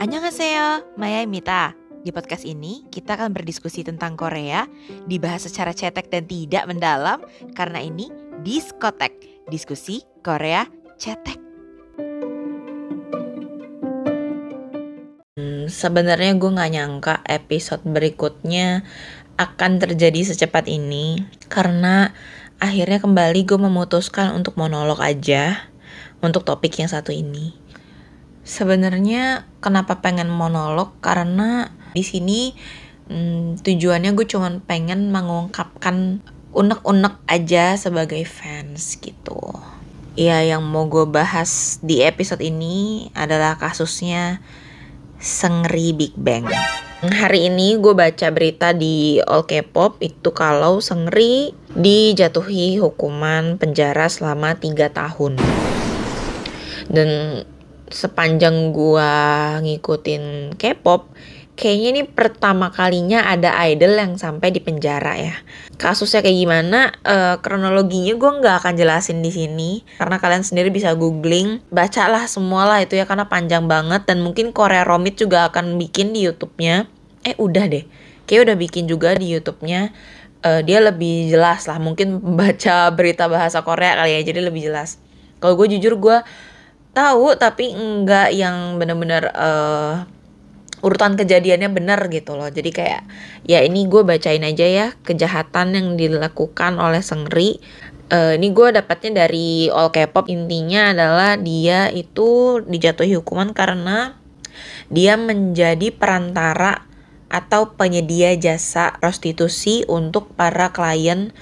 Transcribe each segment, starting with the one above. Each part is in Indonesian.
Annyeonghaseyo, Maya Di podcast ini, kita akan berdiskusi tentang Korea, dibahas secara cetek dan tidak mendalam, karena ini diskotek, diskusi Korea cetek. Hmm, sebenarnya gue gak nyangka episode berikutnya akan terjadi secepat ini, karena akhirnya kembali gue memutuskan untuk monolog aja untuk topik yang satu ini. Sebenarnya kenapa pengen monolog karena di sini hmm, tujuannya gue cuman pengen mengungkapkan unek-unek aja sebagai fans gitu. Ya yang mau gue bahas di episode ini adalah kasusnya Sengri Big Bang. Hari ini gue baca berita di All K-pop itu kalau Sengri dijatuhi hukuman penjara selama 3 tahun. Dan sepanjang gua ngikutin K-pop kayaknya ini pertama kalinya ada idol yang sampai di penjara ya. Kasusnya kayak gimana? Uh, kronologinya gue nggak akan jelasin di sini karena kalian sendiri bisa googling, bacalah semualah itu ya karena panjang banget dan mungkin Korea Romit juga akan bikin di YouTube-nya. Eh udah deh, kayak udah bikin juga di YouTube-nya. Uh, dia lebih jelas lah, mungkin baca berita bahasa Korea kali ya, jadi lebih jelas. Kalau gue jujur gue tahu tapi enggak yang bener-bener uh, urutan kejadiannya bener gitu loh jadi kayak ya ini gue bacain aja ya kejahatan yang dilakukan oleh Sengri uh, ini gue dapatnya dari All K-pop intinya adalah dia itu dijatuhi hukuman karena dia menjadi perantara atau penyedia jasa prostitusi untuk para klien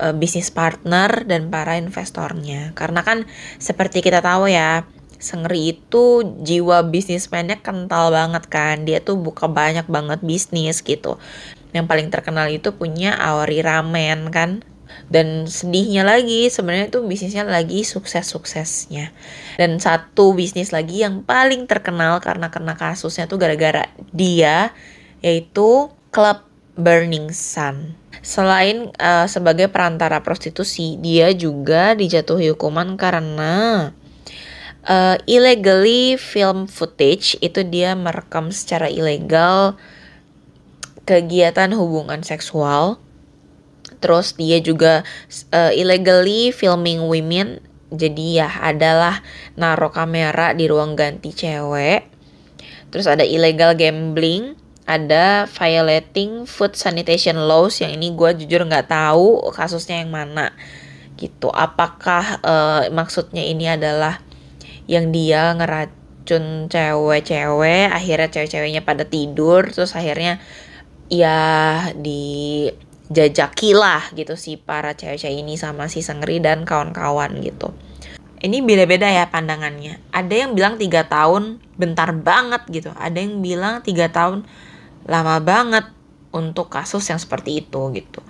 uh, bisnis partner dan para investornya. Karena kan seperti kita tahu ya, Sengri itu jiwa bisnismennya kental banget kan. Dia tuh buka banyak banget bisnis gitu. Yang paling terkenal itu punya Awari Ramen kan. Dan sedihnya lagi sebenarnya tuh bisnisnya lagi sukses-suksesnya. Dan satu bisnis lagi yang paling terkenal karena kena kasusnya tuh gara-gara dia yaitu klub Burning Sun. Selain uh, sebagai perantara prostitusi, dia juga dijatuhi hukuman karena uh, illegally film footage itu dia merekam secara ilegal kegiatan hubungan seksual. Terus dia juga uh, illegally filming women. Jadi ya adalah naruh kamera di ruang ganti cewek. Terus ada illegal gambling ada violating food sanitation laws yang ini gue jujur nggak tahu kasusnya yang mana. Gitu. Apakah uh, maksudnya ini adalah yang dia ngeracun cewek-cewek akhirnya cewek-ceweknya pada tidur terus akhirnya ya dijajaki lah gitu si para cewek-cewek ini sama si Sengri dan kawan-kawan gitu. Ini beda-beda ya pandangannya. Ada yang bilang tiga tahun bentar banget gitu. Ada yang bilang tiga tahun lama banget untuk kasus yang seperti itu gitu.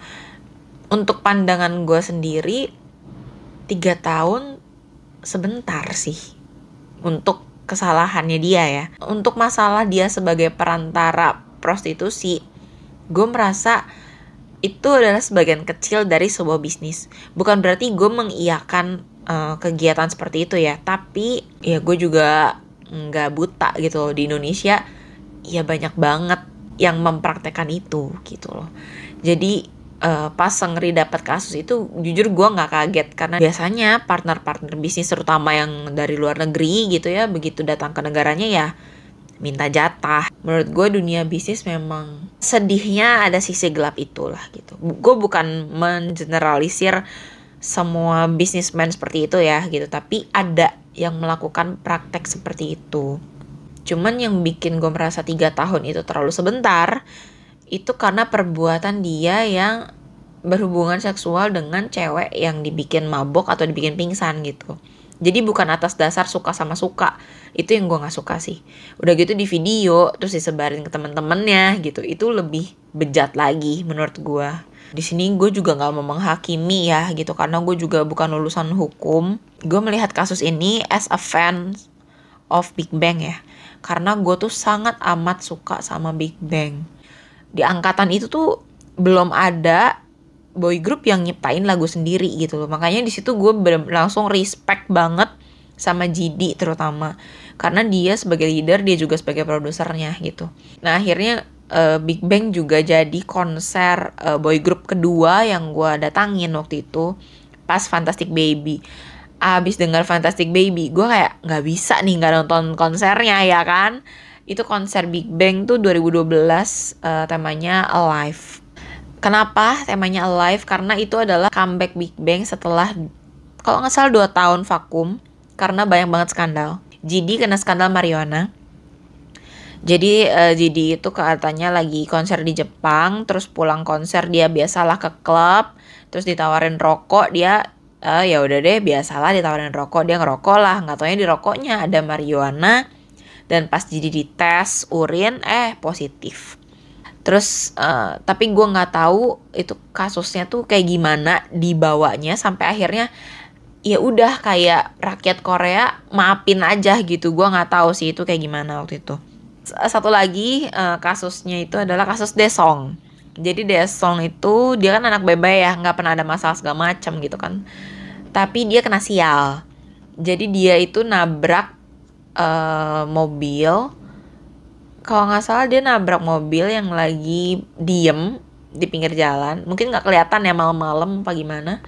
Untuk pandangan gue sendiri, tiga tahun sebentar sih untuk kesalahannya dia ya. Untuk masalah dia sebagai perantara prostitusi, gue merasa itu adalah sebagian kecil dari sebuah bisnis. Bukan berarti gue mengiyakan uh, kegiatan seperti itu ya, tapi ya gue juga nggak buta gitu di Indonesia. Ya banyak banget yang mempraktekkan itu gitu loh jadi uh, pas Sengri dapat kasus itu jujur gue nggak kaget karena biasanya partner-partner bisnis terutama yang dari luar negeri gitu ya begitu datang ke negaranya ya minta jatah. Menurut gue dunia bisnis memang sedihnya ada sisi gelap itulah gitu. Gue bukan mengeneralisir semua bisnismen seperti itu ya gitu, tapi ada yang melakukan praktek seperti itu. Cuman yang bikin gue merasa tiga tahun itu terlalu sebentar, itu karena perbuatan dia yang berhubungan seksual dengan cewek yang dibikin mabok atau dibikin pingsan gitu. Jadi bukan atas dasar suka sama suka. Itu yang gue gak suka sih. Udah gitu di video terus disebarin ke temen-temennya gitu. Itu lebih bejat lagi menurut gue. Di sini gue juga gak mau menghakimi ya gitu karena gue juga bukan lulusan hukum. Gue melihat kasus ini as a fan of Big Bang ya karena gue tuh sangat amat suka sama Big Bang. Di angkatan itu tuh belum ada boy group yang nyiptain lagu sendiri gitu loh. Makanya di situ gue langsung respect banget sama GD terutama. Karena dia sebagai leader dia juga sebagai produsernya gitu. Nah akhirnya uh, Big Bang juga jadi konser uh, boy group kedua yang gue datangin waktu itu pas Fantastic Baby abis dengar Fantastic Baby gue kayak nggak bisa nih nggak nonton konsernya ya kan? Itu konser Big Bang tuh 2012 uh, temanya Alive. Kenapa temanya Alive? Karena itu adalah comeback Big Bang setelah kalau nggak salah 2 tahun vakum karena banyak banget skandal. GD kena skandal marijuana. Jadi uh, GD itu katanya lagi konser di Jepang terus pulang konser dia biasalah ke klub terus ditawarin rokok dia uh, ya udah deh biasalah ditawarin rokok. Dia ngerokok lah nggak taunya di rokoknya. Ada marijuana dan pas jadi dites urin eh positif. Terus uh, tapi gue nggak tahu itu kasusnya tuh kayak gimana dibawanya sampai akhirnya ya udah kayak rakyat Korea maafin aja gitu. Gue nggak tahu sih itu kayak gimana waktu itu. Satu lagi uh, kasusnya itu adalah kasus Desong jadi Desong itu dia kan anak bebe ya nggak pernah ada masalah segala macam gitu kan. Tapi dia kena sial. Jadi dia itu nabrak uh, mobil. Kalau nggak salah dia nabrak mobil yang lagi diem di pinggir jalan. Mungkin nggak kelihatan ya malam-malam apa gimana.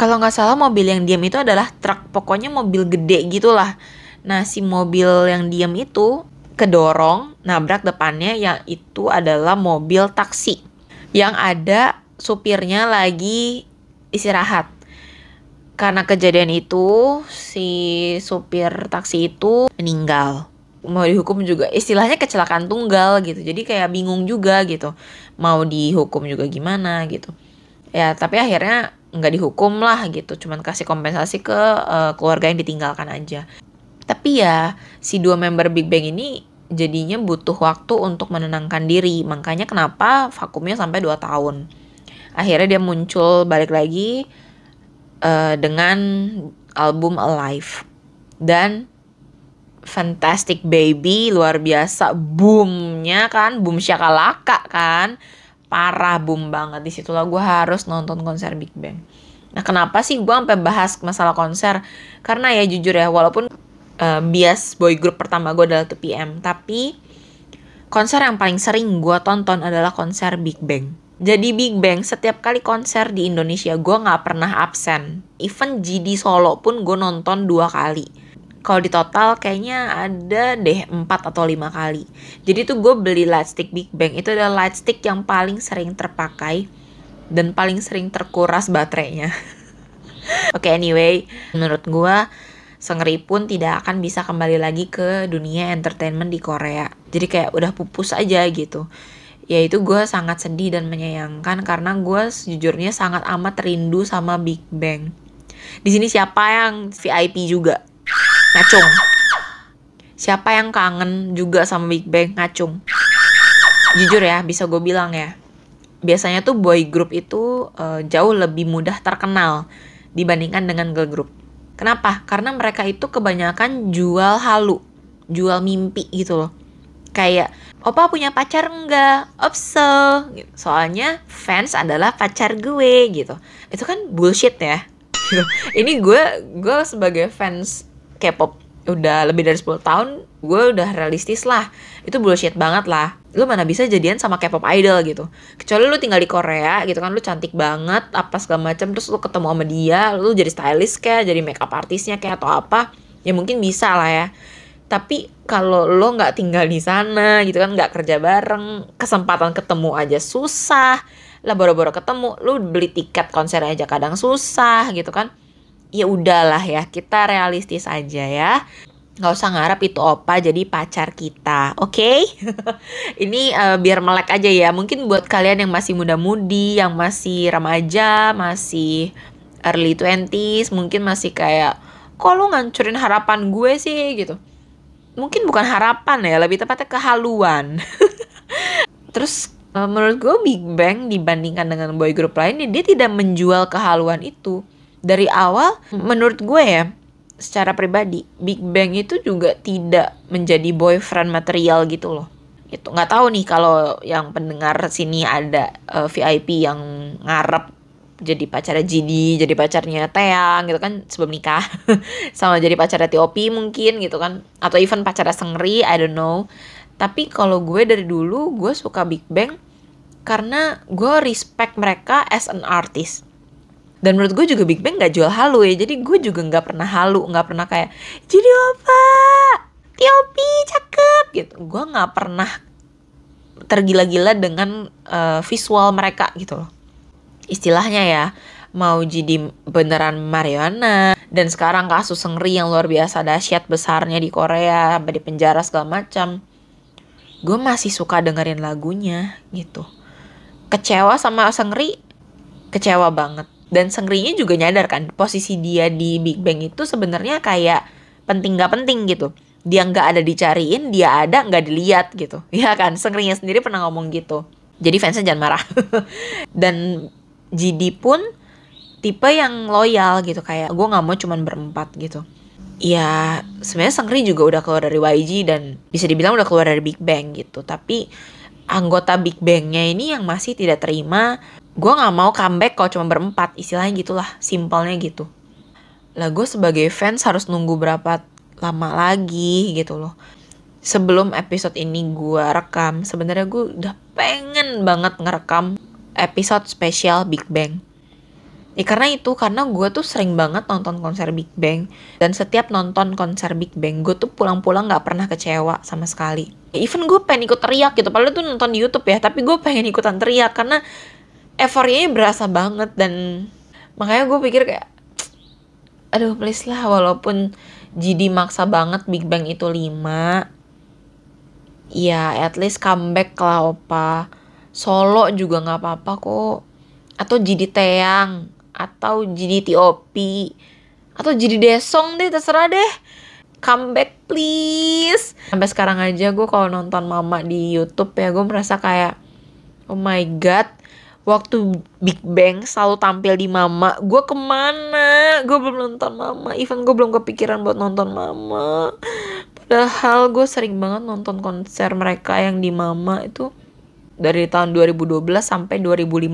Kalau nggak salah mobil yang diem itu adalah truk. Pokoknya mobil gede gitulah. Nah si mobil yang diem itu kedorong nabrak depannya yang itu adalah mobil taksi. Yang ada supirnya lagi istirahat. Karena kejadian itu si supir taksi itu meninggal. Mau dihukum juga istilahnya kecelakaan tunggal gitu. Jadi kayak bingung juga gitu. Mau dihukum juga gimana gitu. Ya tapi akhirnya nggak dihukum lah gitu. Cuman kasih kompensasi ke uh, keluarga yang ditinggalkan aja tapi ya si dua member Big Bang ini jadinya butuh waktu untuk menenangkan diri. Makanya kenapa vakumnya sampai 2 tahun? Akhirnya dia muncul balik lagi uh, dengan album Alive. Dan Fantastic Baby luar biasa. Boomnya kan boom syakalaka kan. Parah boom banget. Di situlah gue harus nonton konser Big Bang. Nah kenapa sih gue sampai bahas masalah konser? Karena ya jujur ya walaupun uh, bias boy group pertama gue adalah 2PM tapi konser yang paling sering gue tonton adalah konser Big Bang jadi Big Bang setiap kali konser di Indonesia gue nggak pernah absen. Even GD Solo pun gue nonton dua kali. Kalau di total kayaknya ada deh 4 atau lima kali. Jadi tuh gue beli lightstick Big Bang itu adalah lightstick yang paling sering terpakai dan paling sering terkuras baterainya. Oke okay, anyway, menurut gue Sengeri pun tidak akan bisa kembali lagi ke dunia entertainment di Korea. Jadi kayak udah pupus aja gitu yaitu gue sangat sedih dan menyayangkan karena gue sejujurnya sangat amat rindu sama Big Bang. Di sini siapa yang VIP juga? Ngacung. Siapa yang kangen juga sama Big Bang? Ngacung. Jujur ya, bisa gue bilang ya. Biasanya tuh boy group itu uh, jauh lebih mudah terkenal dibandingkan dengan girl group. Kenapa? Karena mereka itu kebanyakan jual halu, jual mimpi gitu loh. Kayak Opa punya pacar enggak? Opso. Soalnya fans adalah pacar gue gitu. Itu kan bullshit ya. Ini gue gue sebagai fans K-pop udah lebih dari 10 tahun, gue udah realistis lah. Itu bullshit banget lah. Lu mana bisa jadian sama K-pop idol gitu. Kecuali lu tinggal di Korea gitu kan, lu cantik banget, apa segala macam terus lu ketemu sama dia, lu jadi stylist kayak, jadi makeup artisnya kayak atau apa, ya mungkin bisa lah ya tapi kalau lo nggak tinggal di sana gitu kan nggak kerja bareng kesempatan ketemu aja susah lah boro-boro ketemu lo beli tiket konser aja kadang susah gitu kan ya udahlah ya kita realistis aja ya. Nggak usah ngarep itu opa jadi pacar kita oke? Okay? ini uh, biar melek aja ya. Mungkin buat kalian yang masih muda-mudi yang masih remaja masih early twenties mungkin masih kayak kok lo ngancurin harapan gue sih? gitu. Mungkin bukan harapan ya lebih tepatnya kehaluan. Terus uh, menurut gue Big Bang dibandingkan dengan boy group lainnya dia tidak menjual kehaluan itu dari awal menurut gue ya secara pribadi Big Bang itu juga tidak menjadi boyfriend material gitu loh itu nggak tahu nih kalau yang pendengar sini ada uh, eh, VIP yang ngarep jadi pacarnya Jidi, jadi pacarnya Teang gitu kan sebelum nikah. Sama jadi pacarnya Tiopi mungkin gitu kan. Atau even pacarnya Sengri, I don't know. Tapi kalau gue dari dulu gue suka Big Bang karena gue respect mereka as an artist. Dan menurut gue juga Big Bang gak jual halu ya. Jadi gue juga gak pernah halu, gak pernah kayak jadi apa? Tiopi cakep. Gitu. Gue gak pernah tergila-gila dengan uh, visual mereka gitu loh. Istilahnya ya mau jadi beneran Mariana. Dan sekarang kasus Sengri yang luar biasa dahsyat besarnya di Korea sampai di penjara segala macam. Gue masih suka dengerin lagunya gitu. Kecewa sama Sengri kecewa banget dan Sengrinya juga nyadar kan posisi dia di Big Bang itu sebenarnya kayak penting gak penting gitu. Dia nggak ada dicariin dia ada nggak dilihat gitu. Ya kan Sengrinya sendiri pernah ngomong gitu. Jadi fansnya jangan marah. Dan GD pun tipe yang loyal gitu kayak gue nggak mau cuman berempat gitu. Ya sebenarnya Sangri juga udah keluar dari YG dan bisa dibilang udah keluar dari Big Bang gitu. Tapi anggota Big Bangnya ini yang masih tidak terima gue nggak mau comeback kalau cuma berempat istilahnya gitulah simpelnya gitu lah gue sebagai fans harus nunggu berapa lama lagi gitu loh sebelum episode ini gue rekam sebenarnya gue udah pengen banget ngerekam episode spesial Big Bang. Ya karena itu, karena gue tuh sering banget nonton konser Big Bang. Dan setiap nonton konser Big Bang, gue tuh pulang-pulang gak pernah kecewa sama sekali. Even gue pengen ikut teriak gitu, padahal tuh nonton di Youtube ya, tapi gue pengen ikutan teriak karena euforianya berasa banget dan makanya gue pikir kayak aduh please lah walaupun jadi maksa banget Big Bang itu 5 ya at least comeback lah opa Solo juga nggak apa-apa kok. Atau jadi Teang, atau jadi TOP, atau jadi Desong deh, terserah deh. Come back please. Sampai sekarang aja gue kalau nonton Mama di YouTube ya, gue merasa kayak, oh my god, waktu Big Bang selalu tampil di Mama, gue ke mana? Gue belum nonton Mama, even gue belum kepikiran buat nonton Mama. Padahal gue sering banget nonton konser mereka yang di Mama itu dari tahun 2012 sampai 2015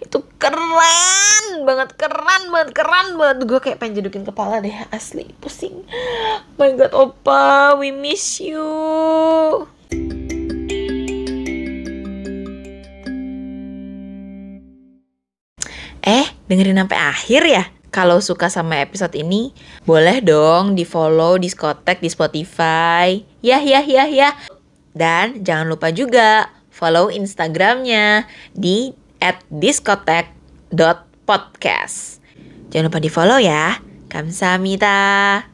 itu keren banget keren banget keren banget. Gue kayak pengen jedukin kepala deh asli. Pusing. My god opa we miss you dengerin sampai akhir ya? Kalau suka sama episode ini, boleh dong di follow diskotek di Spotify. Ya, ya, ya, ya. Dan jangan lupa juga follow Instagramnya di @diskotek.podcast. Jangan lupa di follow ya. Kamsahamnida.